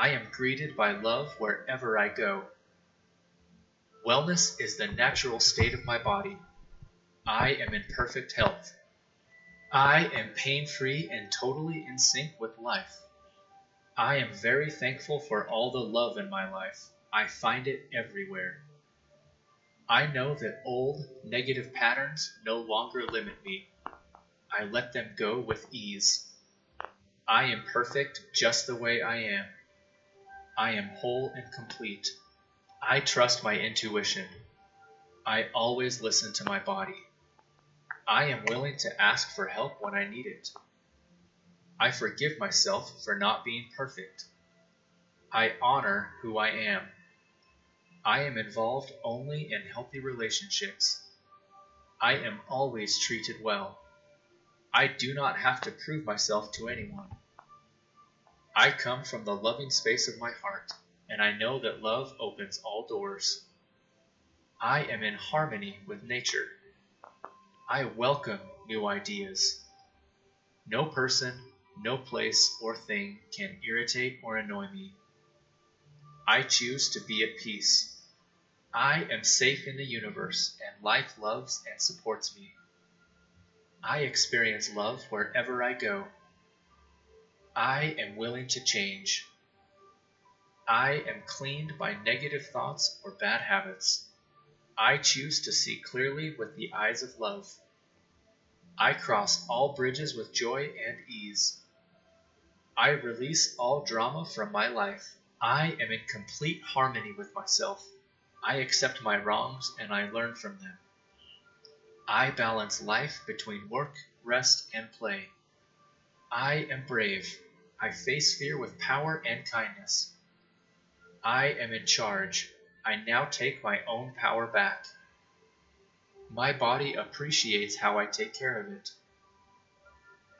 I am greeted by love wherever I go. Wellness is the natural state of my body. I am in perfect health. I am pain free and totally in sync with life. I am very thankful for all the love in my life. I find it everywhere. I know that old, negative patterns no longer limit me. I let them go with ease. I am perfect just the way I am. I am whole and complete. I trust my intuition. I always listen to my body. I am willing to ask for help when I need it. I forgive myself for not being perfect. I honor who I am. I am involved only in healthy relationships. I am always treated well. I do not have to prove myself to anyone. I come from the loving space of my heart, and I know that love opens all doors. I am in harmony with nature. I welcome new ideas. No person, no place or thing can irritate or annoy me. I choose to be at peace. I am safe in the universe, and life loves and supports me. I experience love wherever I go. I am willing to change. I am cleaned by negative thoughts or bad habits. I choose to see clearly with the eyes of love. I cross all bridges with joy and ease. I release all drama from my life. I am in complete harmony with myself. I accept my wrongs and I learn from them. I balance life between work, rest, and play. I am brave. I face fear with power and kindness. I am in charge. I now take my own power back. My body appreciates how I take care of it.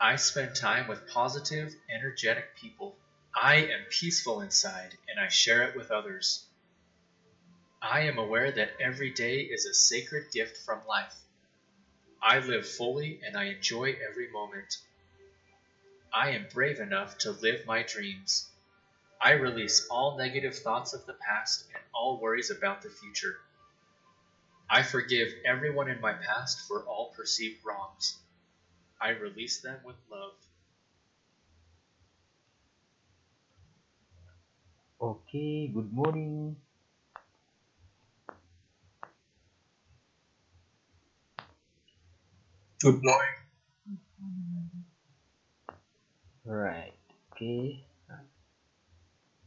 I spend time with positive, energetic people. I am peaceful inside and I share it with others. I am aware that every day is a sacred gift from life. I live fully and I enjoy every moment. I am brave enough to live my dreams. I release all negative thoughts of the past and all worries about the future. I forgive everyone in my past for all perceived wrongs. I release them with love. Okay, good morning. Good morning. Right. Okay.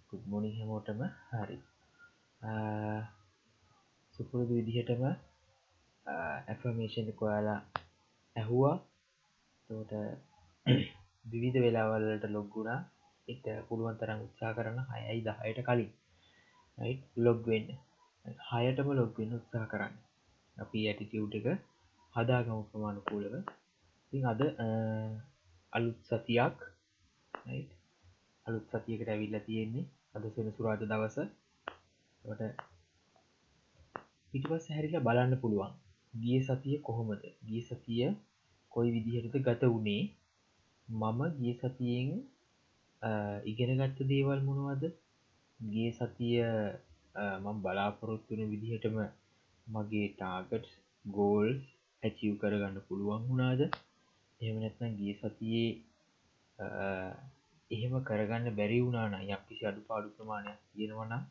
Good morning හැමෝටම. හරි. සුපුරුදු විදිහටම affirmation කොයාලා ඇහුවා. Thought විවිධ වෙලාවල්ලට ලොග්ගුණා එට පුළුවන් තරම් උත්සා කරන හයයි දහයට කලින්. ලොග්වෙන්න හයටම ලොග්වෙන්න උත්සා කරන්න. අපි ඇටිටියව් එක හදාගමු ප්‍රමාණුකූලව ඉතින් අද අලුත් සතියක් අලුත් සතියකට ඇවිල්ල තියෙන්නේ අද සෙන සුරාද දවස. ට පිටිපස් හැරිලා බලන්න පුළුවන් ගිය සතිය කොහොමද? ගිය සතිය කොයි විදිහටද ගත වුණේ මම ගිය සතියෙන් ඉගෙනගත්ත දේවල් මොනවද? ගේ සතිය මම බලාපොරොත්තුන විදිහටම මගේ ටාගට් ගෝල් ඇචව් කරගන්න පුළුවන් වුණාද? එහමනැත්නම් ගිය සතියේ එහෙම කරගන්න බැරි වුණාන යක් කිසි අඩු පාඩු ප්‍රමාණයක් තියෙනවනම්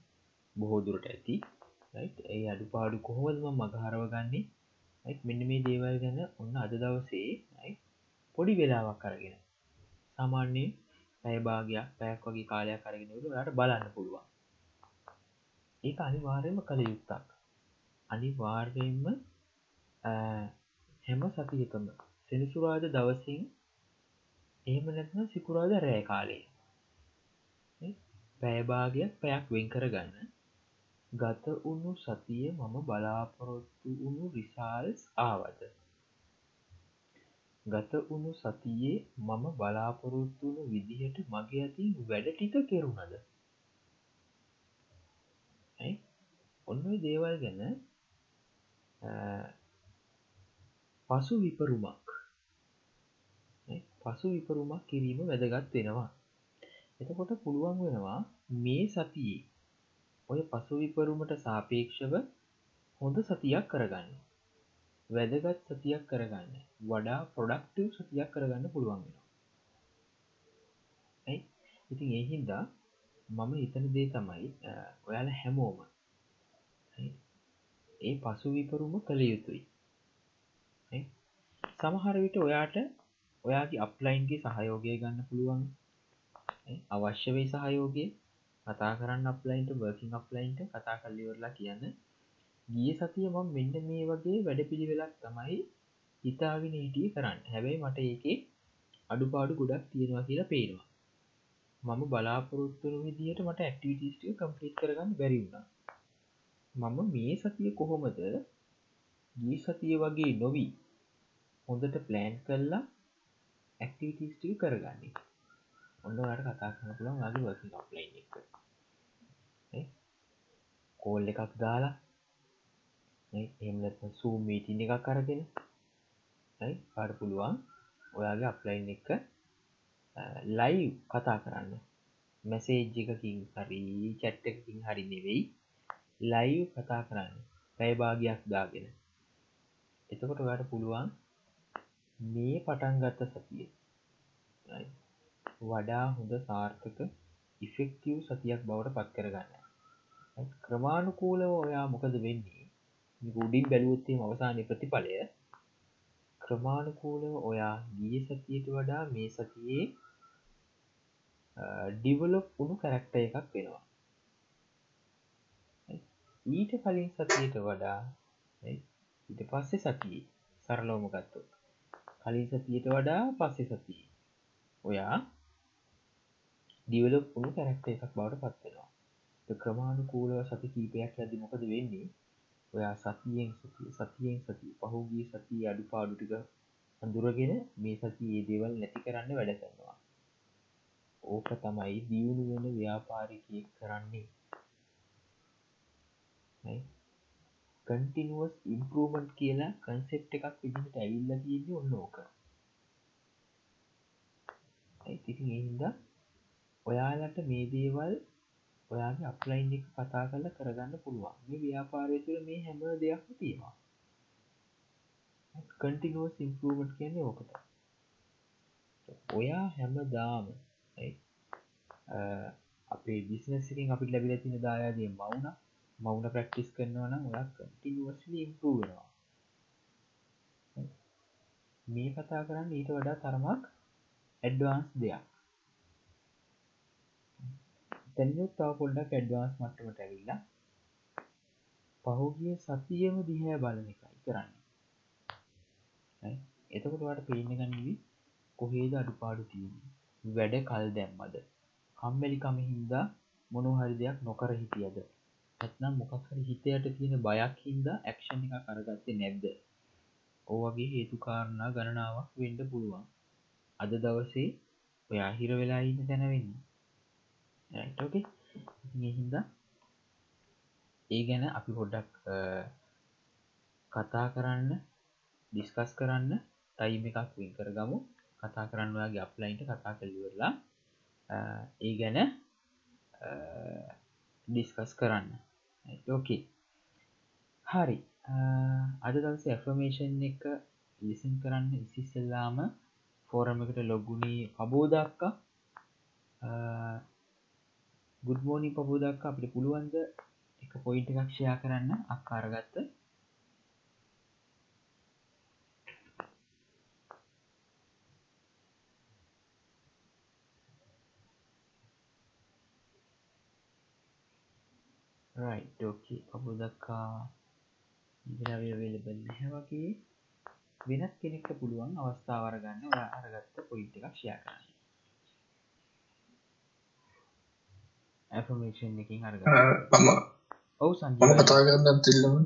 බොහෝදුරට ඇති. ඒ අඩු පාඩු කොහොමදම මගහරව ගන්නේ මෙන්න මේ දේවල් ගැන ඔන්න අද දවසේ පොඩි වෙලාවක් කරගෙන සාමාන්‍යයෙන් පැයභාගයක් පැයක් වගේ කාලයක් කරගෙනට ට බලන්න පුළුවන්. ඒ අනිවාර්යම කළ යුත්තක්. අනිවාර්යෙන්ම හැම සතියකම සෙනසුරාද දවසින් එහෙම නැත්නම් සිකුරාද රෑ කාලේ. පැයභාගයක් පැයක් වෙන් කරගන්න. ගත උුණු සතිය මම බලාපොරොත්තු වුණු රිසාල්ස් ආවද? ගත උුණු සතියේ මම බලාපොරොත්තු වුණු විදිහට මගේ ඇති වැඩ ටික කෙරුණද? ඔන්න දේවල් ගැන පසු විපරුමක් පසු විපරුමක් කිරීම වැදගත් වෙනවා. එතකොට පුළුවන් වෙනවා මේ සතියේ ඔය පසු විපරුමට සාපේක්ෂව හොඳ සතියක් කරගන්න. වැදගත් සතියක් කරගන්න. වඩා ප්‍රොඩක්ටව් සතියක් කරගන්න පුළුවන් වෙනවා. ඇයි? ඉතින් ඒහින්දා මම හිතන දේ තමයි ඔයාල හැමෝම ඒ පසු විපරුම කළ යුතුයි. සමහර විට ඔයාට ඔයාගේ අප්ලයින්ගේ සහයෝගය ගන්න පුළුවන්. අවශ්‍ය වේ සහයෝගය. කතා කරන්න අප්ලයින්ට වර්කින් අප්ලයින්ට කතා කල්ලිවරලා කියන්න. ගිය සතිය මම මෙන්න මේ වගේ වැඩ පිළිවෙලක් තමයි හිතාගෙන හිටිය කරන්න. හැබැයි මට ඒකේ අඩුපාඩු ගොඩක් තියෙනවා කියලා පේනවා. මම බලාපොරොත්තුන විදිහට මට ඇක්ටිවිටිස්ටිය කම්පලිට් කරගන්න බැරිවුණා මම මේ සතිය කොහොමද ගී සතිය වගේ නොවී හොඳට ප්ලෑන් කල්ලා ඇක්ටිවිටිස්ටික කරගන්නේ. ඔන්න ට කතා කරන පුළන් වගේ වර්කින් අප්ලයින් එක. කෝල් එකක් දාලා එමලත් සූ මීටින එකක් කරගෙන කාඩ පුළුවන් ඔයාගේ අප්ලයින් එක ලයි කතා කරන්න. මැසේජ් එකකින් හරි චැට්ට එකකින් හරි නෙවෙයි ලයිව් කතා කරන්න. පැය භාගයක් දාගෙන. එතකොට ඔයාට පුළුවන් මේ පටන් ගත්ත සතිය. වඩා හොඳ සාර්ථක ඉෆෙක්ටව් සතියක් බවට පත් කරගන්න. ක්‍රමාණුකූලව ඔයා මොකද වෙන්නේ? ගුඩින් බැලුවොත්තේ අවසානය ප්‍රතිඵලය. ක්‍රමාණුකූලව ඔයා ගිය සතියට වඩා මේ සතියේ ඩිවලොප් උුණු කැරක්ට එකක් වෙනවා. ඊට කලින් සතියට වඩා ඊට පස්සේ සතියේ සරලෝම ගත්තොත් කලින් සතියට වඩා පස්සේ සතියේ. ඔයා ඩිවලොප් උුණු කැරක්ට එකක් බවට පත්වෙනවා ක්‍රමාණුකූලව සති කීපයක් ඇදි මොකද වෙන්නේ? ඔයා සතියෙන් සතිය සතියෙන් සතිය පහුගිය සතිය අඩු පාඩුටික අඳුරගෙන මේ සති ඒ දේවල් නැති කරන්න වැඩ කරනවා. ඕක තමයි දියුණු වෙන ව්‍යාපාරිකයෙක් කරන්නේ. කටිනුවස් ඉම්පරූමන්් කියලා කන්සෙප් එකක් විදිහට ඇවිල්ල තියෙන්නේ ඔන්න ඕක. ඉතින් එහින්ද ඔයාලට මේ දේවල් ඔයාගේ අප්ලයින් එක කතා කරල කරගන්න පුළුවන්. මේ ව්‍යාපාරය තුළ මේ හැම දෙයක් තියෙනවා. කටිනුවස් ඉම්පරූමට් කියන්නේ ඕකට. ඔයා හැම දාම අපේ බිස්නසිකින් අපිට ලැබිල තින දායාදය මවුන. මවුන ප්‍රක්ටිස් කරනවා නම් ඔයා කටිනුවස්ලි ඉම්පරූ වෙනවා. මේ කතා කරන්න ඊට වඩා තරමක් ඇඩ්වාන්ස් දෙයක්. තැනිත් තව පොඩ්ඩක් ඇඩ්වාන්ස් මට්ටමට ඇවිල්ලා පහුගිය සතියම දිහැ බලන එකයි කරන්න. එතකොට වට පේන ගනිවි කොහේද අඩුපාඩු තියෙන වැඩ කල් දැම්මද? කම්මැලිකම හින්දා මොනහරි දෙයක් නොකර හිටියද? ඇත්නම් මොකක්හරි හිතයට තියෙන බයක් හින්දා ඇක්ෂණ එක කරගත්තේ නැද්ද? ඕවගේ හේතුකාරණා ගණනාවක් වෙන්ඩ පුළුවන්. අද දවසේ ඔයා හිර වෙලා ඉන්න තැනවෙන්න ටෝකේ හින්ද ඒ ගැන අපි පොඩ්ඩක් කතා කරන්න ඩිස්කස් කරන්න ටයිම එකක් වෙන් කරගමු. කතා කරන්න වගේ අප්ලයින්ට කතා කල්ලිවරලා ඒ ගැන ඩිස්කස් කරන්න. ඕකේ හරි. අද දවස ඇෆර්මේෂන් එක ලිසින් කරන්න ඉසිස්සල්ලාම ෆෝරම එකට ලොග්ගුණී පබෝදක්කා ගුඩ්මෝනි පබෝදක්ක අපිට පුළුවන්ද එක පොයින්ට එකක්ෂයා කරන්න? අක්කාරගත්ත රයිටෝකි පබෝදක්කා ඉදිරවිය වෙලබල් නැහැ වගේ වෙනත් කෙනෙක්ට පුළුවන් අවස්ථාවර ගන්න ඔයා අරගත්ත පොයිට් එකක් ෂයා කරන්න. ඇෆමේෂන් එකින් අරග මම ඔවු මම සංජ කතා කරන්න තිල්ලම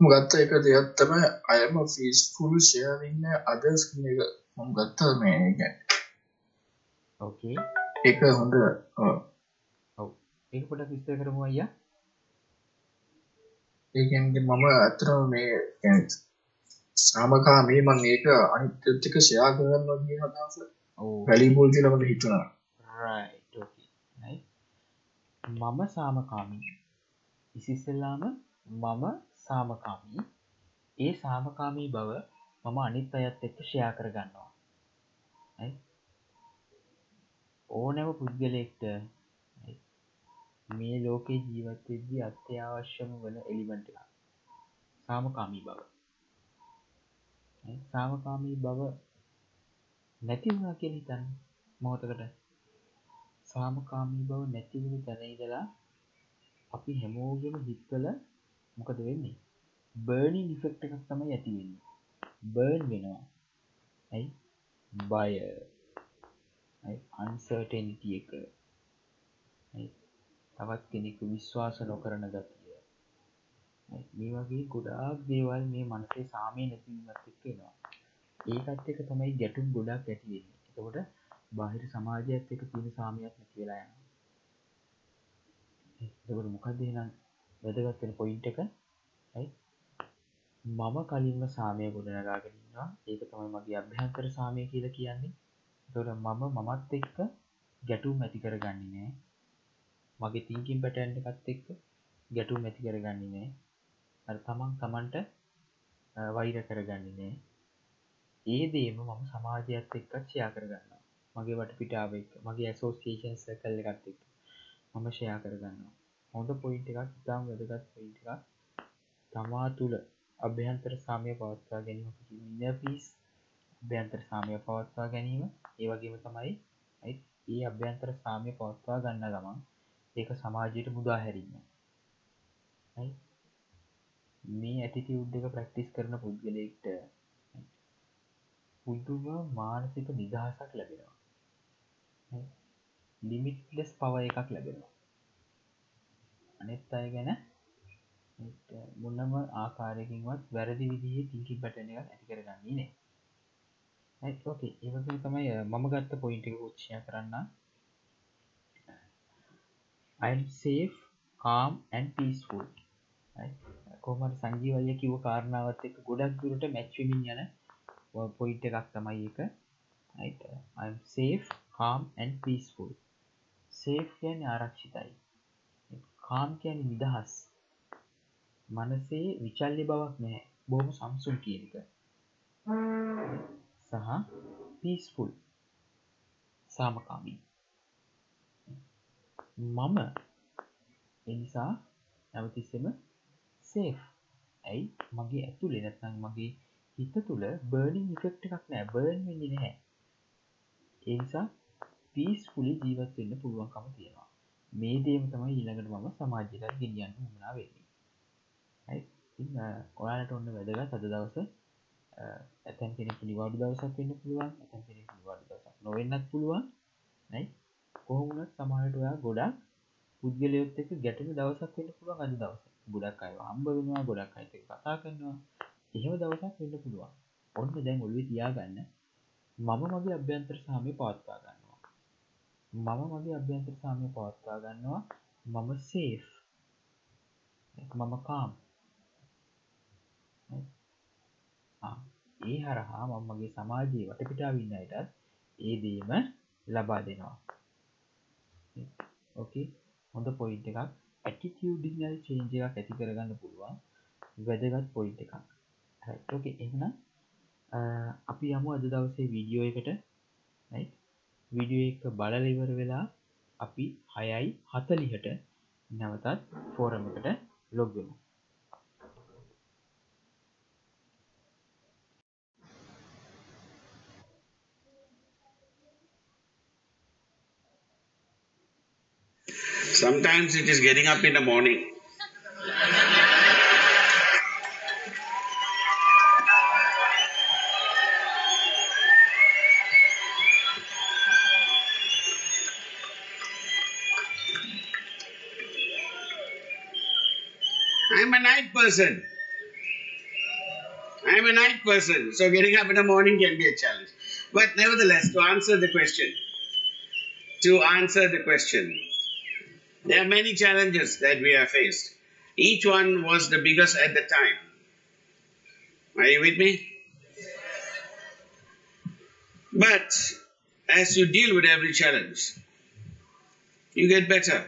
ගත්ත එක දෙයක්ත්තම අයම ෆිස් ෆුල් ෂයරන්න අදස් එක. මම ගත්ත මේ ගැන ඕකේ ඒක හොඳ ඔව. ඒක පොට විස්තර කරමු අයියා ඒකන්ගේ මම ඇතරම මේ සාමකා මේ මං ඒක අනිත්‍යක ෂයා කරන්න වගේ හදස ඕ වැලිබෝල් කියලමට හිතුනා right okay. Right. මම සාමකාමී. ඉසිස්සල්ලාම මම සාමකාමී. ඒ සාමකාමී බව මම අනිත් අයත් එක්ක ෂයා කරගන්නවා? ඕනෑම පුද්ගලයෙක්ට ඇයි? මේ ලෝකේ ජීවත්වෙද්දි අත්‍යවශ්‍යම වන එලිමෙන්ට් එක සාමකාමී බව. ඇයි? සාමකාමී බව නැති වුණා කියලා හිතන්න? මොහොතකට? සාමකාමී බව නැතිවුණු තැන ඉඳලා අපි හැමෝගෙම හිත්වල මොකද වෙන්නේ? බර්නින් ඉෆෙක්ට් එකක් තමයි ඇති වෙන්නේ. බර්න් වෙනවා. ඇයි බය. අන්සර්ටනිටිය එක. ඇයි? තවත් කෙනෙකු විශ්වාස නොකරන ගතිය. ඇයි? මේ වගේ ගොඩාක් දේවල් මේ මනසේ සාමය නැතිවීමත් එක්ක එනවා. ඒකත් එක තමයි ගැටුම් ගොඩක් ඇතිවෙන්නේ එතකොට බාහිර සමාජයත් එක තියෙන සාමයක් නැති වෙලා යනවා. එතකොට මොකක්ද එහෙනම් වැදගත් වෙන පොයින්ට් එක? ඇයි මම කලින්ම සාමය ගොඩනගාගෙන ඉන්නවා. ඒක තමයි මගේ අභ්‍යන්තර සාමය කියලා කියන්නේ. එතකොට මම මමත් එක්ක ගැටුම් ඇති කරගන්නේ නෑ මගේ තිංකින් පැටර්න් එකත් එක්ක ගැටුම් ඇති කරගන්නේ නෑ. අර තමන් තමන්ට වෛර කරගන්නේ නෑ. ඒ දේම මම සමාජයත් එක්කත් ෂයා කරගන්නවා. මගේ වට පිටාව එක්ක මගේ ඇසෝසිේෂන් සකල් එකත් එක්ක මම ෂයා කරගන්නවා. හොඳ පොයින්ට එකක් ඉතාම් වැදගත් පොයින්ට එකක්. තමා තුළ අභ්‍යන්තර සාමය පවත්වා ගැනීම පිස් අභ්‍යන්තර සාමය පවත්වා ගැනීම ඒවගේම තමයි ඒ අභ්‍යන්තර සාමය පවත්වා ගන්න ගමන් ඒක සමාජයට මුදා හැරීම. මේ ඇතිති උද්දක ප්‍රක්ටිස් කරන පුද්ගලෙක්ට පුද්දුම මානසික නිදහසක් ලැබෙනවා. ලිමිට්ලෙස් පව එකක් ලැබෙනවා. අනෙත් අය ගැන මොන්නම ආකාරයකින්වත් වැරදි විදිහේ තිංකි බටන එකක් ඇති කරගන්නේ නෑ ඕකේ ඒවගේ තමයි මම ගත්ත පොයින්ට එක උච්ෂය කරන්න I'm safe calm and peaceful. කොමට සංජීවය කිව කාරණාවත් එක ගොඩක් දුරට මැච්වමින් යන පොයිට් එකක් තමයි එක I'm safe calm and peaceful. Safe කියන ආරක්ෂිතයි. කාම් කියන නිදහස්. මනසේ විචල්්‍ය බවක් නෑ බොහම සම්සුන් කියනක සහ පිස්ෆුල් සාමකාමී. මම. එනිසා නැවතිස්සම සේෆ් ඇයි? මගේ ඇතුළේ නැත්නම් මගේ හිත තුළ බර්නිින් ඉෆෙක්් එකක් නෑ. බර්න් වෙන්න නැහැ. ඒනිසා පිස් පුලි ජීවත් වෙන්න පුළුවන්කම තියෙනවා. මේ දේම තමයි ඊළඟට මම සමාජයට ගෙනියන්න මුණා වෙන්නේ. ඔයාලට ඔන්න වැදගත් අද දවස ඇතැන් කෙනෙක් නිවාඩු දවසක් වෙන්න පුළුවන් ඇතැන් කෙනෙක් නිවාඩු දවසක් නොවෙන්නත් පුළුවන්. නයි කොහොමුණත් සමහට ඔයා ගොඩක් පුද්ගලයොත් එක ගැටම දවසක් වෙන්න පුළුවන් අද දවස. ගොඩක් අය හම්බ වෙනවා ගොඩක් අයිත කතා කරනවා. එහෙම දවසක් වෙන්න පුළුවන්. ඔන්න දැන් ඔල්ුව තියාගන්න. මම මගේ අභ්‍යන්තර සාමය පවත්වා ගන්නවා. මම මගේ අභ්‍යන්තර සාමය පවත්වා ගන්නවා. මම සේෆ් මම කාම් ඒ හරහා මම මගේ සමාජයේ වටපිටාවින්න අයටත් ඒ දේම ලබා දෙනවා. ඕකේ හොඳ පොයින්් එකක්. ඇටිටියඩිනල් චේන්ජ එකක් ඇති කරගන්න පුළුවන්. වැදගත් පොයින්් එකක්. ඕකේ එහන අපි යමු අද දවසේ වීඩියෝ එකට. විඩියෝ එක බලලිවර වෙලා අපි හයයි හතලිහට නැවතත් ෆෝරමකට ලොග්ගමු Sometimes it is getting up in the morning. I'm a night person. I'm a night person, so getting up in the morning can be a challenge. But nevertheless, to answer the question, to answer the question, there are many challenges that we have faced. Each one was the biggest at the time. Are you with me? But as you deal with every challenge, you get better.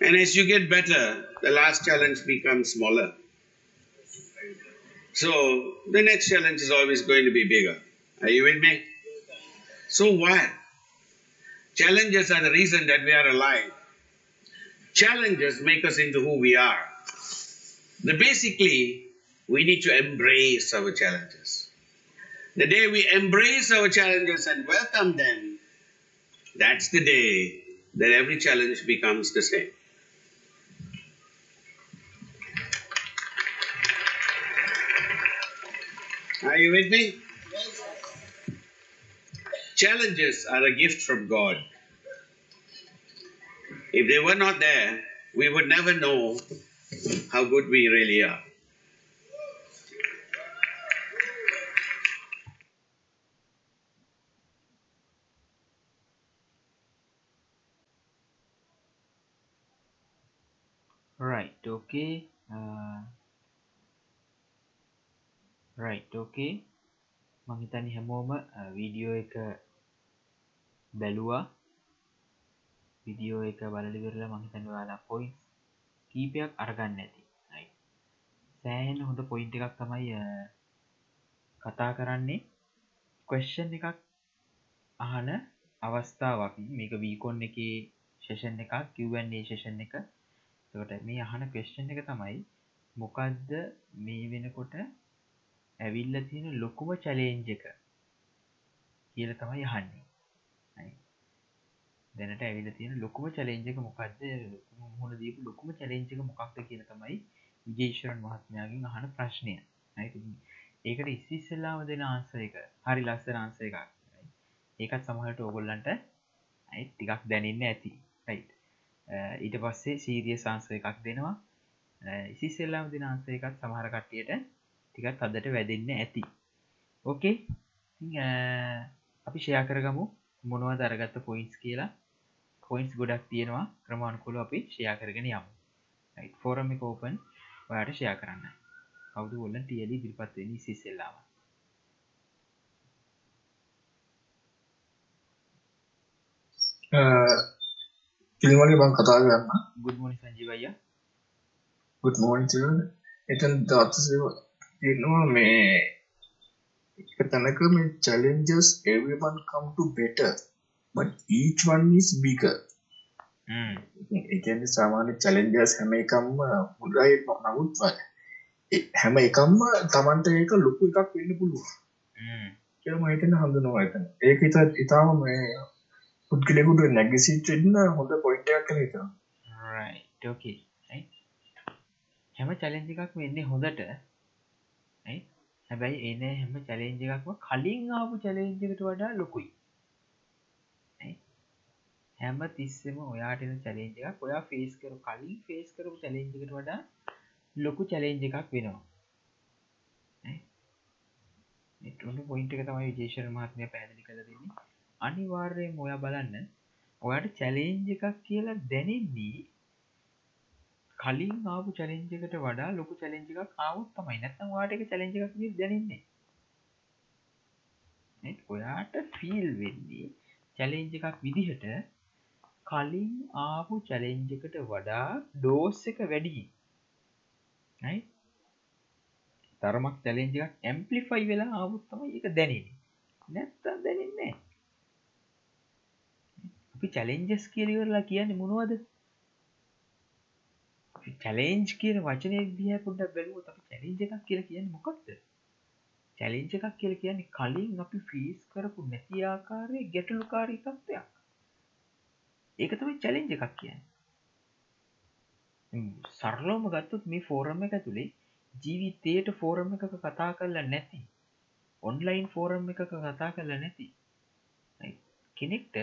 And as you get better, the last challenge becomes smaller. So the next challenge is always going to be bigger. Are you with me? So what? Challenges are the reason that we are alive. Challenges make us into who we are. The basically, we need to embrace our challenges. The day we embrace our challenges and welcome them, that's the day that every challenge becomes the same. Are you with me? Challenges are a gift from God. If they were not there, we would never know how good we really are. right okay uh, right okay මං හිතන්නේ හැමෝම video එක බැලුවා. Video එක බලලිවෙරලා මහිතන්න වාලා points කීපයක් අරගන්න ඇති. සෑහෙන් හොඳ පොයින්ට එකක් තමයි අ, කතා කරන්නේ. කොස්්ෂන් එකක් අහන අවස්ථාවක්. මේක වීකොන් එක ශේෂන් එකක් කිවන්නේ ශේෂන් එක. තොට මේ අහන ක්වෙස්්ෂන් එක තමයි මොකක්ද මේ වෙනකොට ඇවිල්ල තියෙන ලොකුම චලේන්ජ එක කියල තමයි යහන්නේ දැනට ඇවිල තියෙන ලොකුම චලෙන්ජක මොකක්ද මුහුණ දීපු ලොකුම චලෙන්ජක මොකක්ද කියල තමයි විජේශ්වරන් මහත්මයාගෙන් අහන ප්‍රශ්නය. ඒකට ඉස්සිස්සල්ලාම දෙන ආන්ස එක හරි ලස්සර ආන්ස එකක්. ඒකත් සමහට ඔගොල්ලන්ට ඇයි ටිකක් දැනන්න ඇති. ඊට පස්සේ සීරිය සංස එකක් දෙනවා. ඉසිසෙල්ලාම දෙන ආන්ස එකත් සමහර කට්ටියට ටිකත් අදට වැදන්න ඇති. ඕකේ අපි ෂයා කරගමු මොනව දරගත්ත පොයින්ස් කියලා. පොයින්ස් ගොඩක් තියෙනවා. ක්‍රමාණකුල අපි ෂයා කරගෙන යමු. ෆෝරම කෝපන් ඔයාට ෂයා කරන්න. කවුදු ඔල්ලන් තියලි දිරිපත්වෙන සිස්සෙල්ලාම පිළිවලි බං කතා කරන්න. ගුඩ්මනි සංජීවය ගුත් මෝන් එතන් දත්සව තියෙනවා මේ තැනක මේ everyone come to better but each one is bigger. එකන සාමාන්‍ය චලෙන්ජස් හැම එකම්ම හොඩයි නමුත් හැම එකම්ම තමන්ට ඒක ලොකු එකක් වෙන්න පුළුව කියම හිතන හඳුනවා ඇත ඒක ඉත ඉතාම මේ පුද්ගලෙකුට නැගසිටන්න හොඳ පොයින්ටයක් කර හිත ෝකේ හැම චලෙන්ජ එකක් වෙන්නේ හොඳට. හැබැයි එන හැම චලෙන්ජ එකක්ම කලින් ආපු චලෙන්ජකට වඩා ලොකුයි හැම තිස්සෙම ඔයාටන චලෙන්ජ එකක්. ඔයා ෆේස් කරු කලින් ෆේස් කරපු චලෙන්ජකට වඩා ලොකු චලෙන්ජ එකක් වෙනවා. ටුන්න පොයින්ට එක තමයි විජේෂර මහත්මය පැදිලි කළ දෙන්නේ. අනිවාර්යයෙන් ඔයා බලන්න ඔයාට චලෙන්ජ එකක් කියලා දැනෙන්නේ කලින් ආපු චලෙන්ජකට වඩා ලොකු චලෙන්ජ එකක් ආවත් තමයි. නැත්තම් වාට එක චලෙන්ජ එකක් දැනෙන්නේ ඔයාට ෆිල් වෙන්නේ චලෙන්ජ එකක් විදිහට කලින් ආපු චලෙන්ජකට වඩා ඩෝස් එක වැඩි. තරමක් චලෙන්ජක් ඇම්පලිෆයි වෙලා ආවුත්තම එක දැනෙන නැත්ත දැනෙන්නේ අපි චලෙන්ජස් කියලිවරලා කියන්න මොනවද? චලෙන්ජ් කියන වචනය දිය පුඩ බැලුව අපි චලෙන්ජ එකක් කියල කියන්න මොකක්ද? චලෙන්ජ එකක් කියල කියන්නේ කලින් අපි ෆීස් කරපු නැති ආකාරය ගැටලුකාරී තත්ත්වයක්. ඒක තමයි චලෙන්ජ එකක් කියන්න. සරලෝම ගත්තුත් මේ ෆෝරම් එක ඇතුළේ ජීවිතයට ෆෝරම් එකක කතා කරලා නැති ඔන්ලයින් ෆෝරම් එකක කතා කරලා නැති කෙනෙක්ට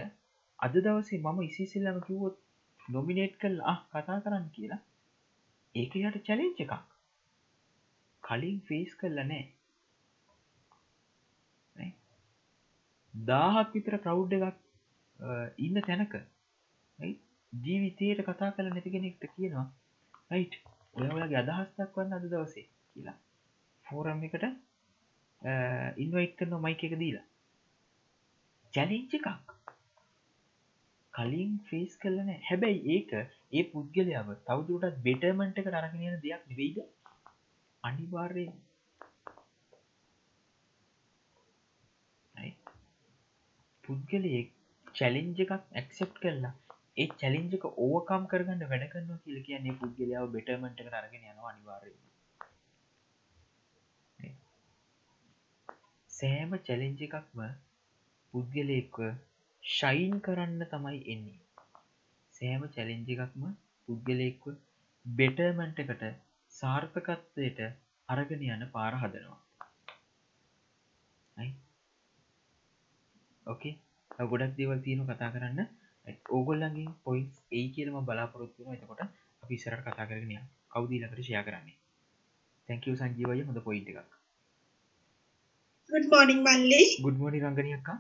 අද දවසේ මම ඉසිසිල්ලම කිව්වොත් නොමිනේට් කල් කතා කරන්න කියලා. ඒක යට චලෙන්ජ එකක්. කලින් ෆේස් කරල නෑ. දාහක් විතර කවුඩ් එකක් ඉන්න තැනක ජීවිතයට කතා කල නැති කෙනෙක්ට කියනවා රයිට් ඔය ඔයාගේ අදහස්තක් වන්න අද දවසේ? කියලා. ෆෝරම් එකට ඉන්වයිට් කරන මයික එක දීලා. චැලිංච එකක්. කලින් ෆේස් කලන හැබැයි ඒක ඒ පුද්ගලයාව තවදුරටත් බෙටර්මන්ට එක අරගෙනයන දෙයක් නෙවෙයිද? අනිවාර්යෙන්. පුද්ගලයෙක් චැලින්ජ එකක් ඇක්සෙප් කරලා ඒ චැලින්ජක ඕකම් කරගන්න වැඩ කරන්න කියල කියන්නේ පුද්ගලයාව බෙටර්මට එක අරගෙන යනවා අනිවාර්ය සෑම චැලෙන්ජ එකක්ම පුද්ගලයෙක්ව ශයින් කරන්න තමයි එන්නේ. සෑම චැලෙන්ජ එකක්ම පුද්ගලයෙක්ව බෙටර්මන්ටකට සාර්ථකත්වයට අරගෙන යන පාර හදනවා. ඕකේ ගොඩක් දේවල් තියෙන කතා කරන්න. ඕගොල්ලගේ පොයින්ස් ඒ කියලම බලාපොරොත්තුන එතකොට අපි සරට කතා කරගෙන කවදීලකට ෂයා කරන්නේ? තැංකව සංජීවය හොඳ පොයින්ට එකක්. ගුඩ් මෝනිින් මල්ලි ගුඩ් මෝනි රංගනයක්කා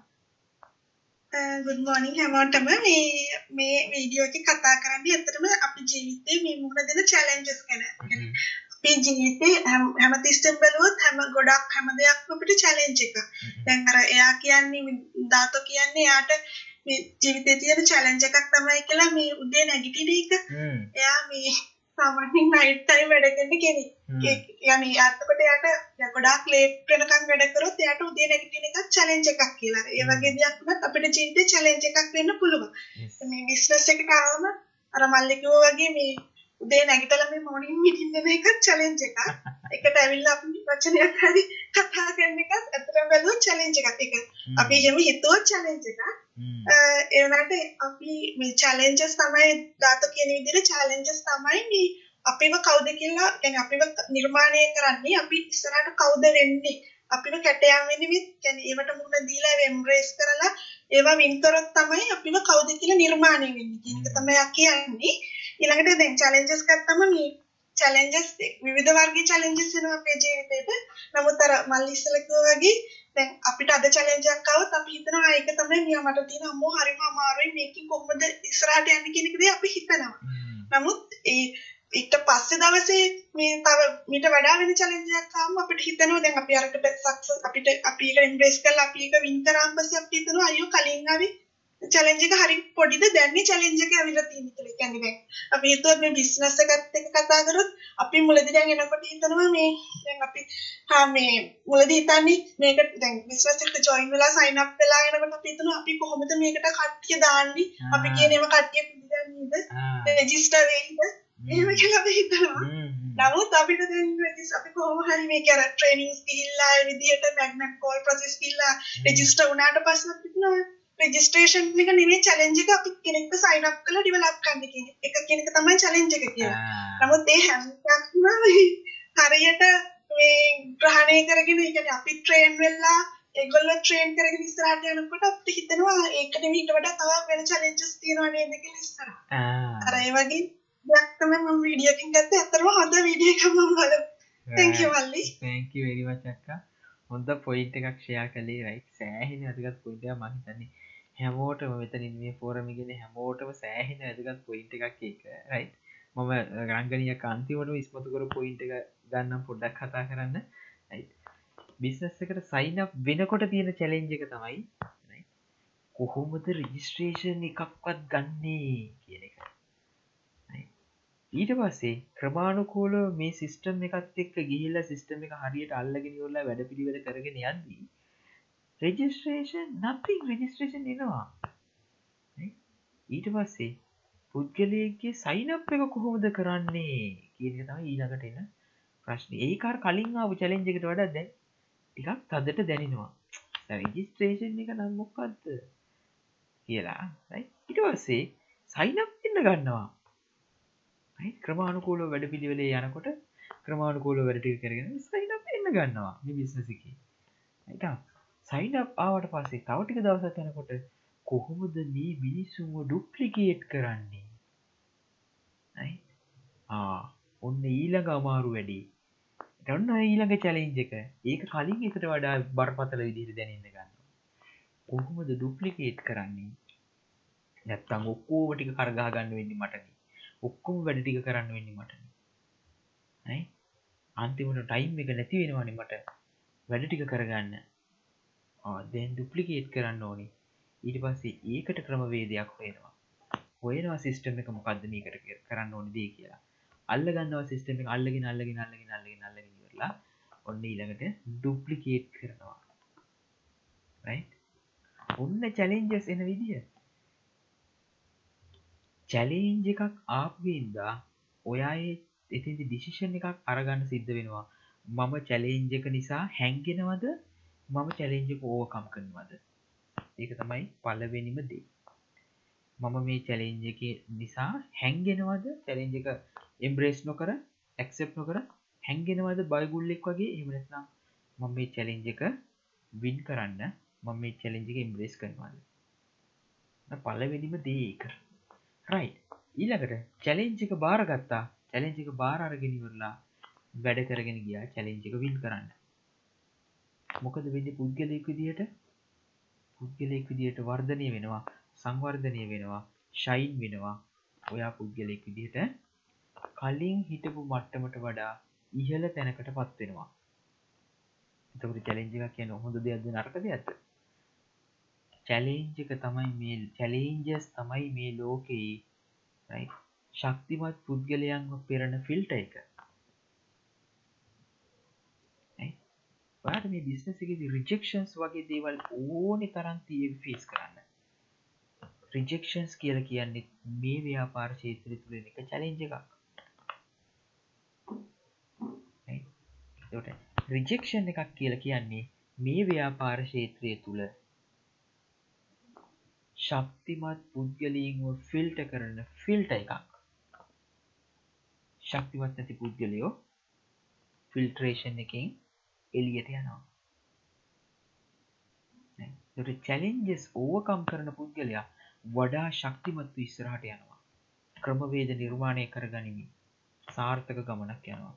ගුඩ් මෝනිින් හැමෝටම. මේ මේ වීඩියෝ එක කතා කරන්න ඇතරම අපි ජීවිතය මේ මුහුණ දෙන චලෙන්ජස් කන අපේ ජීවිතේ හැමතිස්ටම් බලුවොත් හැම ගොඩක් හැම දෙයක් අපිට චලෙන්ජ් එක දැන් අර එයා කියන්නේ දාතෝ කියන්නේ යාට මේ ජීවිතේ තියෙන චලෙන්ජ් එකක් තමයි කියලා මේ උදේ නැගිටින එක එයා මේ සාමාන්‍යයෙන් නයිට් ටයිම් වැඩ කරන කෙනෙක් يعني අතකොට යාට ගොඩාක් ලේට් වෙනකන් වැඩ කරොත් එයාට උදේ නැගිටින එකක් චැලෙන්ජ් එකක් කියලා. ඒ වගේ දෙයක් වුණත් අපිට ජීවිතේ චැලෙන්ජ් එකක් වෙන්න පුළුවන්. මේ බිස්නස් එකට ආවම අර මල්ලි කිව්වා වගේ මේ උදේ නැගිටලා මේ මොර්නින් මීටින් දෙන එක චැලෙන්ජ් එකක්. එකට ඇවිල්ලා අපි වචනයක් හරි කතා කරන එකත් අතරම බැලුවොත් චැලෙන්ජ් එකක්. ඒක අපි එහෙම හිතුවොත් චැලෙන්ජ් එකක්. ඒ වුණාට අපි මේ චැලෙන්ජස් තමයි දාත කියන විදිහට චැලෙන්ජස් තමයි මේ අපිව කවුද කියලා يعني අපිව නිර්මාණය කරන්නේ අපි ඉස්සරහට කවුද වෙන්නේ අපිව කැටයම් වෙන්නේ මේ يعني ඒවට මුහුණ දීලා ඒව එම්බ්‍රේස් කරලා ඒවා වින් කරොත් තමයි අපිව කවුද කියලා නිර්මාණය වෙන්නේ කියන එක තමයි කියන්නේ ඊළඟට දැන් චැලෙන්ජස් ගත්තම මේ චැලෙන්ජස් විවිධ වර්ගයේ චැලෙන්ජස් වෙනවා අපේ ජීවිතේට. නමුත් අර මල්ලි ඉස්සෙල්ලා කිව්වා වගේ දැන් අපිට අද චැලෙන්ජ් එකක් ආවොත් අපි හිතනවා ඒක තමයි මියා මට තියෙන අම්මෝ හරිම අමාරුයි මේකෙන් කොහොමද ඉස්සරහට යන්නේ කියන එකදී අපි හිතනවා. නමුත් ඒ ඊට පස්සේ දවසේ මේ තව මීට වඩා වෙන චැලෙන්ජ් එකක් ආවම අපිට හිතෙනවා දැන් අපි අරකට සක්සස් අපිට අපි ඒක එම්බ්‍රේස් කරලා අපි ඒක වින් කරාන් පස්සේ අපිට හිතෙනවා අයියෝ කලින් ආවේ චැලෙන්ජ් එක හරි පොඩිද දැන් මේ චැලෙන්ජ් එක ඇවිල්ලා තියෙන කියලා. කියන්නේ දැන් අපි හිතුවත් මේ බිස්නස් එකත් එක්ක කතා කරොත් අපි මුලදී දැන් එනකොට හිතනවා මේ දැන් අපි හා මේ මුලදී හිතන්නේ මේක දැන් බිස්නස් එකට ජොයින් වෙලා සයින් අප් වෙලා එනකොට අපි හිතනවා අපි කොහොමද මේකට කට්ටිය දාන්නේ? අපි කියනේම කට්ටිය පිළිගන්නේද? රෙජිස්ටර් වෙයිද? එහෙම කියලා අපි හිතනවා. නමුත් අපිට දැන් රෙජිස් අපි කොහොම හරි මේක අර ට්‍රේනින්ග්ස් ගිහිල්ලා ඒ විදිහට මැග්නට් කෝල් ප්‍රොසෙස් ගිහිල්ලා රෙජිස්ටර් වුණාට පස්සේ අපිට රෙජිස්ට්‍රේෂන් එක නෙමෙයි චැලෙන්ජ් එක අපි කෙනෙක්ව සයින් අප් කරලා ඩෙවලොප් කරන්න කියන එක කියන එක තමයි චැලෙන්ජ් එක කියලා. නමුත් ඒ හැම එකක්ම හරියට මේ ග්‍රහණය කරගෙන ඒ කියන්නේ අපි ට්‍රේන් වෙලා ඒගොල්ලෝ ට්‍රේන් කරගෙන ඉස්සරහට යනකොට අපිට හිතෙනවා ඒක නෙමෙයි ඊට වඩා තව වෙන චැලෙන්ජස් තියෙනවා නේද කියලා ඉස්සරහ. අර ඒ වගේ දෙයක් තමයි මම වීඩියෝ එකකින් ගත්තේ. අතරම හොඳ වීඩියෝ එකක් මම බලමු. thank you මල්ලි. thank you very much අක්කා. හොඳ පොයින්ට එකක් ෂයා කළේ රයි සෑහෙන ඇතිගත් පොයින්ට මහිතන්නේ හැමෝටම මෙතනින් මේ ෆෝරමිගෙන හැමෝටම සෑහෙන ඇතිගත් පොයින්ට එකක් ඒක රයි මම ගංගනිය කාන්තිවට විස්මතු කර පොයින්ට එක ගන්නම් පොඩ්ඩක් කතා කරන්න බිස්නස් එකට සයින වෙනකොට තියෙන චැලෙන්ජ එක තමයි කොහොමද රජිස්ට්‍රේෂන් එකක්වත් ගන්නේ කියන එක ඊට පස්සේ ක්‍රමාණුකෝල මේ සිිස්ටම් එකත් එක් ගිහිල්ල සිිස්ටම එක හරියට අල්ලගෙන යොල්ල වැඩ පිළිවෙල කරගෙන යද්දී රෙජිස්ට්‍රේෂන් නතින් රෙජිස්ට්‍රේෂන් එනවා. ඊට පස්සේ පුද්ගලයගේ සයිනප් එක කොහොමද කරන්නේ කියන තම ඊළඟට එන ප්‍රශ්න. ඒකාර කලින් ආව චලෙන්ජකට වඩා දැන් ටිකක් තදට දැනෙනවා. රෙජිස්ට්‍රේෂන් එක නම් මොක්කක්ද කියලා ඉට පස්සේ සයිනප් එන්න ගන්නවා. ක්‍රමාණුකූල වැඩ පිළිවෙලේ යනකොට ක්‍රමාණුකූල වැඩටි කරගෙන සයිනප් එන්න ගන්නවා බිස්නසිකි සයින් ආවට පස්සේ තවටික දවසක් යනකොට කොහොමද මේ මිනිස්සුම ඩුප්ලිකේට් කරන්නේ? ඔන්න ඊළඟ අමාරු වැඩි. ටන්න ඊළඟ චලෙන්ජ එක. ඒක කලින් එකට වඩා බරපතල විදිහට දැනන්න ගන්න කොහොමද ඩුප්ලිකේට් කරන්නේ? නැත්තං ඔක්කෝ ටික කරගා ගන්න වෙන්නේ මටන ඔක්කොම වැඩ ටික කරන්න වෙන්නේ මටන අන්තිමට ටයිම් එක නැති වෙනවානි මට. වැඩ ටික කරගන්න. දැන් ඩුප්ලිකේට් කරන්න ඕනි. ඊට පස්සේ ඒකට ක්‍රමවේදයක් වෙනවා හොයනවා සිිස්ටම එක මොකක්ද මේකට කර- කරන්න ඕන දේ කියලා. අල්ල ගන්නවා සිිස්ටම එක අල්ලගෙන අල්ලගෙන අල්ලගෙන අල්ලගෙන අල්ලගෙන ඉවරලා ඔන්න ඊළඟට ඩුප්ලිකේට් කරනවා. Right? ඔන්න චැලෙන්ජස් එන විදිහ. චැලේන්ජ එකක් ආපුවෙන්දා ඔයා එතිදි ඩිසිෂන් එකක් අරගන්න සිද්ධ වෙනවා. මම චැලේන්ජ එක නිසා හැන්ගෙනවද මම චැලෙන්ජක ඕවකම් කරනවද? ඒක තමයි පලවෙනිම දේ. මම මේ චැලෙන්ජ එක නිසා හැන්ගෙනවද චැලෙන්ජ එක එම්බ්‍රේස් නොකර ඇක්සෙප් නොකර හැන්ගෙනවද බයිගුල්ලෙක් වගේ? එමනත්නම් මම මේ චැලෙන්ජ එක වින් කරන්න මම මේ චැලෙන්ජක ඉම්බ්‍රේස් කරනවාද? පලවෙනිම දේක රයි ඊළකට චැලෙන්ජික බාරගත්තා. චැලෙන්ජික බාර අරගෙනවරලා වැඩ කරගෙන ගියා චැලෙන්ජික විල් කරන්න. මොකද වෙන්න පුද්ගලයෙක් විදිහට? පුද්ගලයෙක් විදිහට වර්ධනය වෙනවා සංවර්ධනය වෙනවා ශයින් වෙනවා. ඔයා පුද්ගලයෙක් විදිහට කලින් හිටපු මට්ටමට වඩා ඉහල තැනකට පත්වෙනවා එතකට චැලෙන්ජික කියන හොඳ දෙයක්ද නරක දෙයක්ද? චැලේන්ජක තමයි මේ චැලේන්ජස් තමයි මේ ලෝකයේ ශක්තිමත් පුද්ගලයන්ව පෙරණ ෆිල්ට එක. ට මේ බිස්නස එක රිජෙක්ෂන්ස් වගේ දේවල් ඕනෙ තරන් තිය ෆේස් කරන්න. රිජෙක්ෂන්ස් කියල කියන්නේ මේ ව්‍යාපාර ශේත්‍රය තුළ එක චලෙන්ජ එකක්. රිජෙක්ෂන් එකක් කියල කියන්නේ මේ ව්‍යාපාර ශේත්‍රය තුළ ශක්තිමත් පුද්ගලීන්ව ෆිල්ට කරන ෆිල්ට එකක්. ශක්තිමත් නැති පුද්ගලයෝ ෆිල්ට්‍රේෂන් එකින් එලියට යනවා. චැලෙන්ජෙස් ඕවකම් කරන පුද්ගලයා වඩා ශක්තිමත්තු ඉස්සරහට යනවා. ක්‍රමවේද නිර්මාණය කර ගනිමින් සාර්ථක ගමනක් යනවා.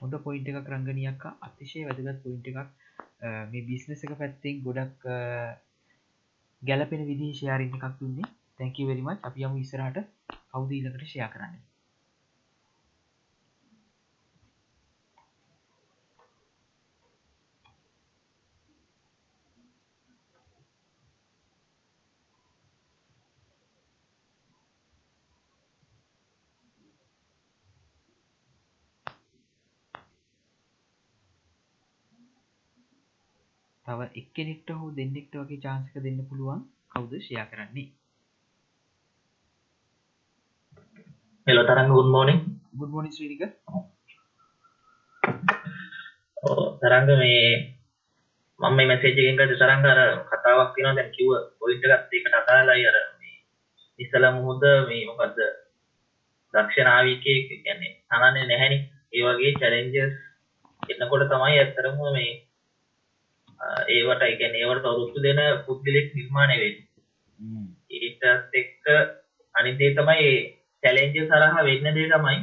හොඳ පොයින්ට එකක් රංගනයක්ක අතිශය වැදගත් පොයින්ට එකක්. මේ බිස්නස එක පැත්තිෙන් ගොඩක් ගැලපෙන විදි ශයාරින්න එකක් දුන්නේ. තැැකිවරීමත් අපි යම ඉස්සරහට. කවුදීලකට ෂයා කරන්න. තව එක්කෙනෙක්ට හෝ දෙන්නෙක්ට වගේ චාන්සක දෙන්න පුළුවන්. කවුද? ෂයා කරන්නේ. හෙලෝ තරන්න ගුඩ් මෝනිින් ගුඩ්මෝනි ශ්‍රීක තරංග මේ මම මේ මැසේජගෙන්ගට තරංග අර කතාවක් තින දැන් කිව පොයිට ගත්තේකට අතාලයි අර ඉස්සල මුහුද මේ මොකක්ද දක්ෂනාවිකය කියන්නේ තනන්නේ නැහැනි. ඒ වගේ චැලෙන්ජස් එන්නකොට තමයි ඇත්තරම මේ ඒවට එකැන ඒවට තවරුත්තු දෙන පුද්ගලෙක් නිර්මාණය වෙන් ඒටත් එක්ක අනිදේ තමයි චැලෙන්ජ සරහා වෙන්න දේ තමයි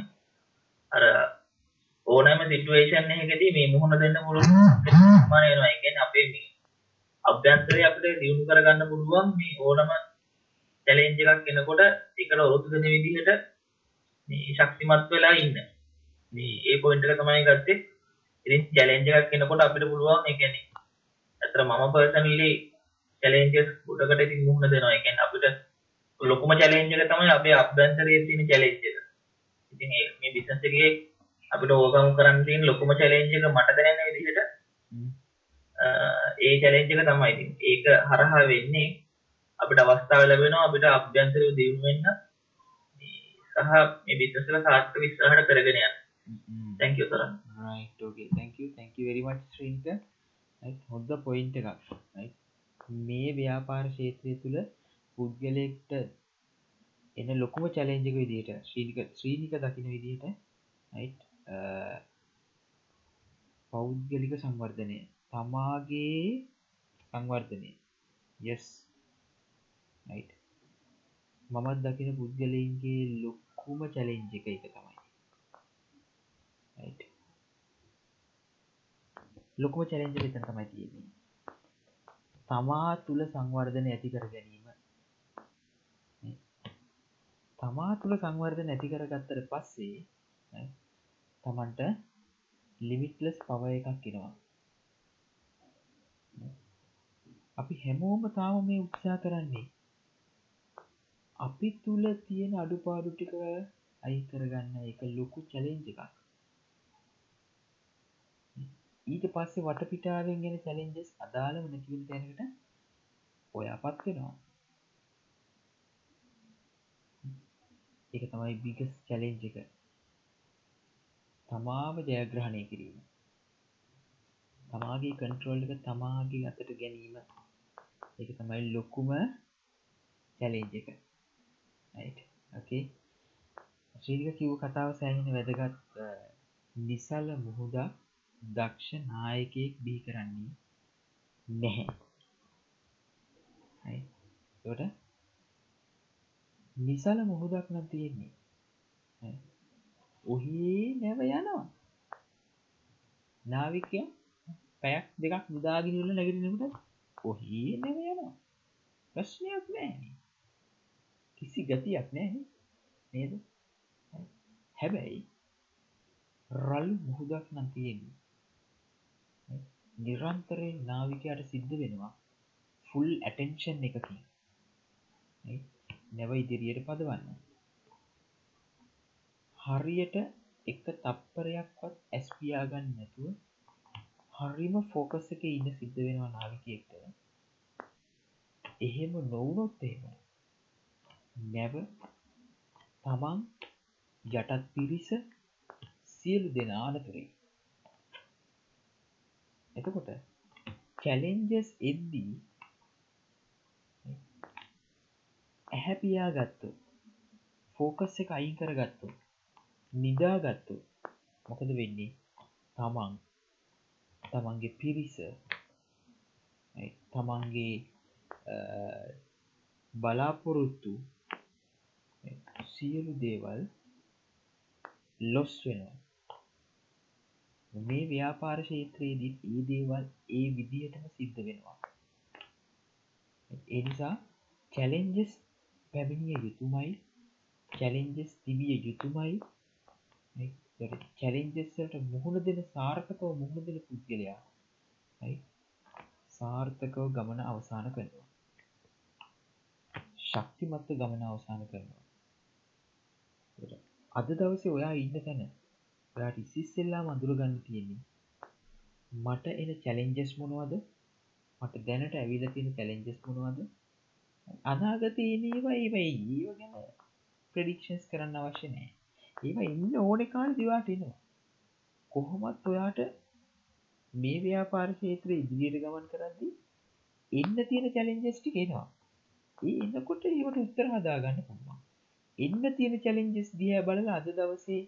අර ඕනෑම සිටුවේෂන් එකදී මේ මුහුණ දෙන්න පුළුවන් නිර්මාණයනවා එකෙන් අපේ මේ අභ්‍යන්තරය අපිට දියුණු කරගන්න පුළුවන් මේ ඕනම චැලෙන්ජ එකක් එනකොට එකට ඔරොත්තු දෙන විදිහට මේ ශක්තිමත් වෙලා ඉන්න. මේ ඒ පොයින්ට එක තමයි ගත්තේ. ඉතින් චැලෙන්ජ එකක් එනකොට අපිට පුළුවන් ඒ කියන්නේ ඇතර මම පර්සනලි චැලෙන්ජස් ගොඩකට ඉතින් මුහුණ දෙනවා. එකෙන් අපිට ලොකුම චැලෙන්ජක තමයි අපේ අභ්‍යන්තරයේ තියෙන චැලෙන්ජ් එක. ඉතින් මේ බිස්නස් එකේ අපිට ඕකම් කරන්න තියෙන ලොකුම චැලෙන්ජ් එක මට දැනෙන විදිහට ඒ චැලෙන්ජ් එක තමයි. ඉතින් ඒක හරහා වෙන්නේ අපිට අවස්ථාව ලැබෙනවා අපිට අභ්‍යන්තරය දියුණු වෙන්න. සහ මේ බිස්නස් එක සාර්ථක ඉස්සරහට කරගෙන යන්න. thank you තරම්. right okay. Thank you. Thank you very much ශ්‍රීනික හොද්ද පොයින්ට එකක් මේ ව්‍යාපාර ශේත්‍රය තුළ පුද්ගලෙක්ට එන ලොකුම චලෙන්ජක විදිට ශ්‍රීනික ශ්‍රීනික දකින විදිහට පෞද්ගලික සංවර්ධනය තමාගේ සංවර්ධනය. යස් මමත් දකින පුද්ගලයන්ගේ ලොක්කුම චලෙන්ජ එක එක තමයි. ලොකුම චලෙන්ජ විතර තමයි තියෙන්නේ. තමා තුළ සංවර්ධන ඇති කර ගැනීම. තමා තුළ සංවර්ධන ඇති කරගත්තර පස්සේ තමන්ට ලිමිට්ලස් පව එකක් කෙනවා අපි හැමෝම තාම මේ උත්සා කරන්නේ අපි තුළ තියෙන අඩුපාඩු ටික අයි කරගන්න එක ලොකු චලෙන්ජ එකක්. ඊට පස්සේ වටපිටාවෙන් ගෙන චලෙන්ජස් අදාළම නැතිවන තැනකට ඔය පත් වෙනවා. එක තමයි බිගස් චලෙන්ජ එක. තමාව ජයග්‍රහණය කිරීම. තමාගේ කන්ට්‍රෝල් එක තමාගේ අතට ගැනීම. එක තමයි ලොකුම චැලේජ් එක. ඕකේ ශ්‍රීක කිව් කතාව සෑහෙන වැදගත් නිසල්ල මුහුදා දක්ෂ නායකයෙක් බිහි කරන්නේ නැහැ. ට නිසාල මුහුදක් නම් තියෙන්නේ. ඔහේ නැව යනවා. නාවිකය පැයක් දෙකක් මුදාගිනල නැගරනකට ඔහේ නැව යනවා. ප්‍රශ්නයක් නෑ කිසි ගතියක් නෑ නේද? හැබැයි රල්ලු මුහුදක් නම් තියෙන්නේ. නිරන්තරයෙන් නාවිකයට සිද්ධ වෙනවා ෆුල් ඇටෙන්ෂන් එකකින්. නැව ඉදිරියට පදවන්න. හරියට එක තප්පරයක්වත් ඇස්පියාගන්න නැතුව හරිම ෆෝකස් එක ඉන්න සිද්ධ වෙනවා නාවිකයෙක්ට. එහෙම නොවුනොත් එහෙම නැව තමන් යටත් පිරිස සියලු දෙනා අනතුරේ එතකොට චැලෙන්ජස් එද්දී ඇහැපියා ගත්තු ෆෝකස් එක අයින් කරගත්තු නිදාගත්තු මොකද වෙන්නේ? තමන් තමන්ගේ පිරිස තමන්ගේ බලාපොරොත්තු සියලු දේවල් ලොස් වෙනවා. මේ ව්‍යාපාර ක්ෂේත්‍රයේදී ඒ දේවල් ඒ විදිහටම සිද්ධ වෙනවා. එනිසා චැලෙන්ජස් පැමිණිය යුතුමයි. චැලෙන්ජස් තිබිය යුතුමයි. චැලෙන්ජස්සට මුහුණ දෙන සාර්ථකව මුහුණ දෙන පුද්ගලයා සාර්ථකව ගමන අවසාන කරනවා. ශක්තිමත්ත ගමන අවසාන කරනවා. අද දවසේ ඔයා ඉන්න තැන ඔයාට ඉසිස්සෙල්ලා මඳුරගන්න තියෙන්නේ මට එන චැලෙන්ජස් මොනවද? මට දැනට ඇවිල තියෙන චැලෙන්ජස් මොනවද? අනාගතයනීවා ඒවයි ඒව ගැන ප්‍රඩික්ෂන්ස් කරන්න අවශ්‍ය නෑ ඒවා ඉන්න ඕන කාල දිවාටනවා කොහොමත් ඔයාට මේ ව්‍යාපාර ක්ෂේත්‍රය ඉදිරියට ගමන් කරද්දි එන්න තියෙන චැලෙන්ජස්ටි කෙනවා ඒ එන්නකොට ඒවට උත්තර හදාගන්න පුළුවන්. එන්න තියෙන චැලෙන්ජස් දිය බලල අද දවසේ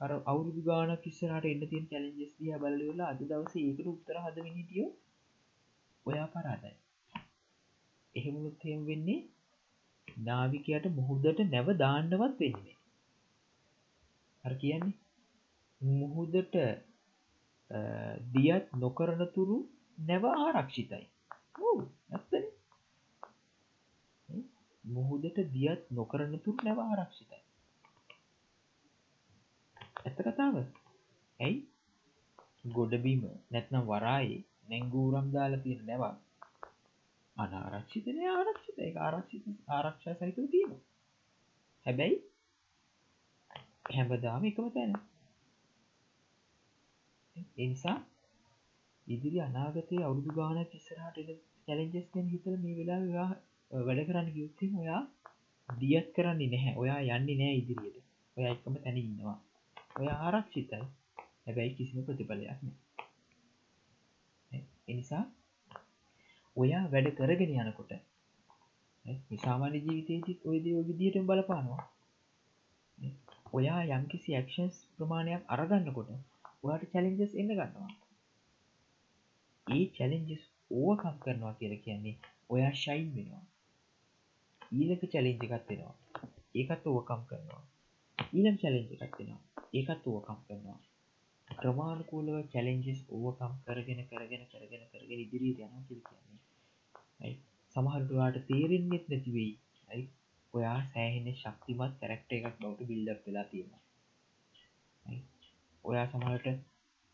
අර අවුරුදු ගාන කිස්සරට එන්න තියෙන චැලෙන්ජස් දිය බලවෙලා අද දවසේ ඒකට උත්තර හදවෙන හිටියෝ ඔයා පරාදයි. එහෙමුණුත් එහෙම වෙන්නේ නාවිකයට මුහුදට නැව දාන්නවත් වෙන්නේ හර කියන්නේ මුහුදට දියත් නොකරන තුරු නැව ආරක්ෂිතයි. ඇත්තන. මුහුදට දියත් නොකරන තුරු නැව ආරක්ෂිතයි. ඇත්ත කතාව. ඇයි? ගොඩබීම නැත්නම් වරායේ නැංගූරම් දාලා තියෙන නැවා අනාරක්ෂිතනය ආරක්ෂිත. එක ආරක්ෂිත ආරක්ෂා සහිතව තියෙන හැබැයි හැමදාම එකම තැන. එනිසා ඉදිරි අනාගතය අවුදු ගාන තිස්සරහට චැලෙන්ජස් ගැන හිතර මේ වෙලා වැඩ කරන්න යුත්තෙන් ඔයා දියත් කරන්නේ නැහැ. ඔයා යන්නේ නෑ ඉදිරියට. ඔය එක්කම තැන ඉන්නවා. ඔය ආරක්ෂිතයි හැබැයි කිසිම ප්‍රතිඵලයක් නෑ. එනිසා ඔයා වැඩ කරගෙන යනකොට සාමාන්‍ය ජීවිතයේතිත් ඔය දේ විදිහට බලපානවා. ඔයා යම්කිසි ඇක්ෂන්ස් ප්‍රමාණයක් අරගන්නකොට ඔයාට චැලෙන්ජස් එන්න ගන්නවා. ඒ චැලෙන්ජස් ඕවකම් කරනවා කියල කියන්නේ ඔයා ශයින් වෙනවා. ඊලක චැලෙන්ජ එකත් වෙනවා ඒකත් ඕවකම් කරනවා. ඊලම් චැලෙන්ජ එකත් වෙනවා. ඒකත් ඕවකම් කරනවා. ක්‍රමාණකූලව චැලෙන්ජස් ඕවකම් කරගෙන කරගෙන කරගෙන කරගෙන ඉදිරී යනවා කිය කියන්නේ. සමහරටවාට තේරෙන්නෙත් නැතිවෙයි ඇයි ඔයා සෑහෙන ශක්තිමත් කැරක්ට එකක් බවට බිල්ඩක් වෙලා තියෙනවා. ඔයා සමහට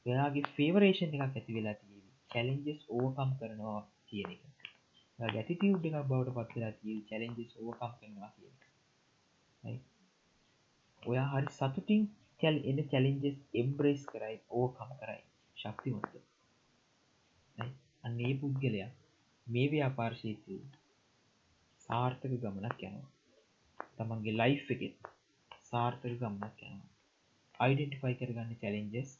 ඔයාගේ ෆේවරේෂන් එකක් ඇති වෙලා තියෙන චැලෙන්ජස් ඕකම් කරනවා කියන එක. ගැටිටියව් එකක් බවට පත්වෙලා තිය චැලෙන්ජස් ඕකම් කරනවා කියන ඔයා හරි සතුටින් චැල් එන චැලෙන්ජස් එම්බ්‍රේස් කරයි ඕකම් කරයි ශක්තිමත්ත අන්න ඒ පුද්ගලයා මේ ව්‍යාපාර්ශීතය සාර්ථක ගමනක් යනවා. තමන්ගේ ලයි් එකෙත් සාර්ථක ගමනක් යනවා. අයිඩෙන්ටිෆයි කරගන්න චැලෙන්ජස්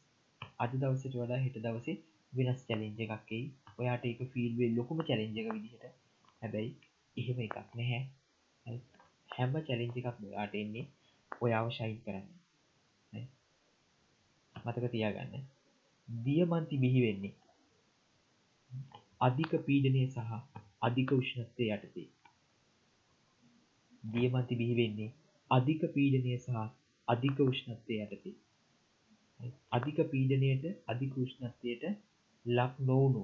අද දවසට වඩා හිට දවසේ වෙනස් චැලෙන්ජ එකක්කයි ඔයාට එක ෆිල්වේ ලොකුම චැලෙන්ජ එක විදිහට. හැබැයි එහෙම එකක් නැහැ. හැම චැලෙන්ජ එකක් ඔයාට එන්නේ ඔයාව ශයින් කරන්න. මතක තියාගන්න. දියමන්ති බිහි වෙන්නේ අධික පීඩනය සහ අධික උෂ්ණත්වය යටතේ. දියමන්ති බිහි වෙන්නේ අධික පීඩනය සහ අධික උෂ්ණත්වය යටතේ. අධික පීඩනයට අධික උෂ්ණත්වයට ලක් නොවුණු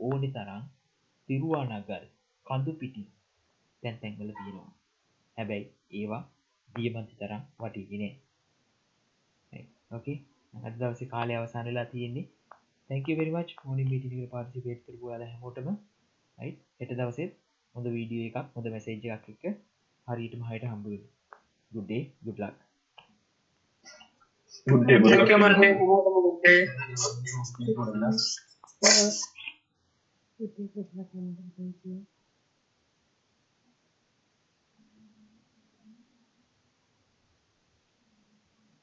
ඕනෙ තරම් තිරුවානගල් කඳු පිටි තැන් තැන්වල තියෙනවා. හැබැයි ඒවා දියමන්ති තරම් වටිගෙනේ ඕකේ අදවස කාලය අවසානලා තියෙන්නේ. තැක වෙරිමච් මොනි මීටික පාර්සිපේට් කරපු ල හැමෝටම. යි එට දවසෙත් හොඳ වීඩියෝ එකක් හොඳ මැසේජ් එකක් එක්ක හරිටම හයට හම්බුව ගුඩ්ඩේ ගුඩ්ලක්. Good day,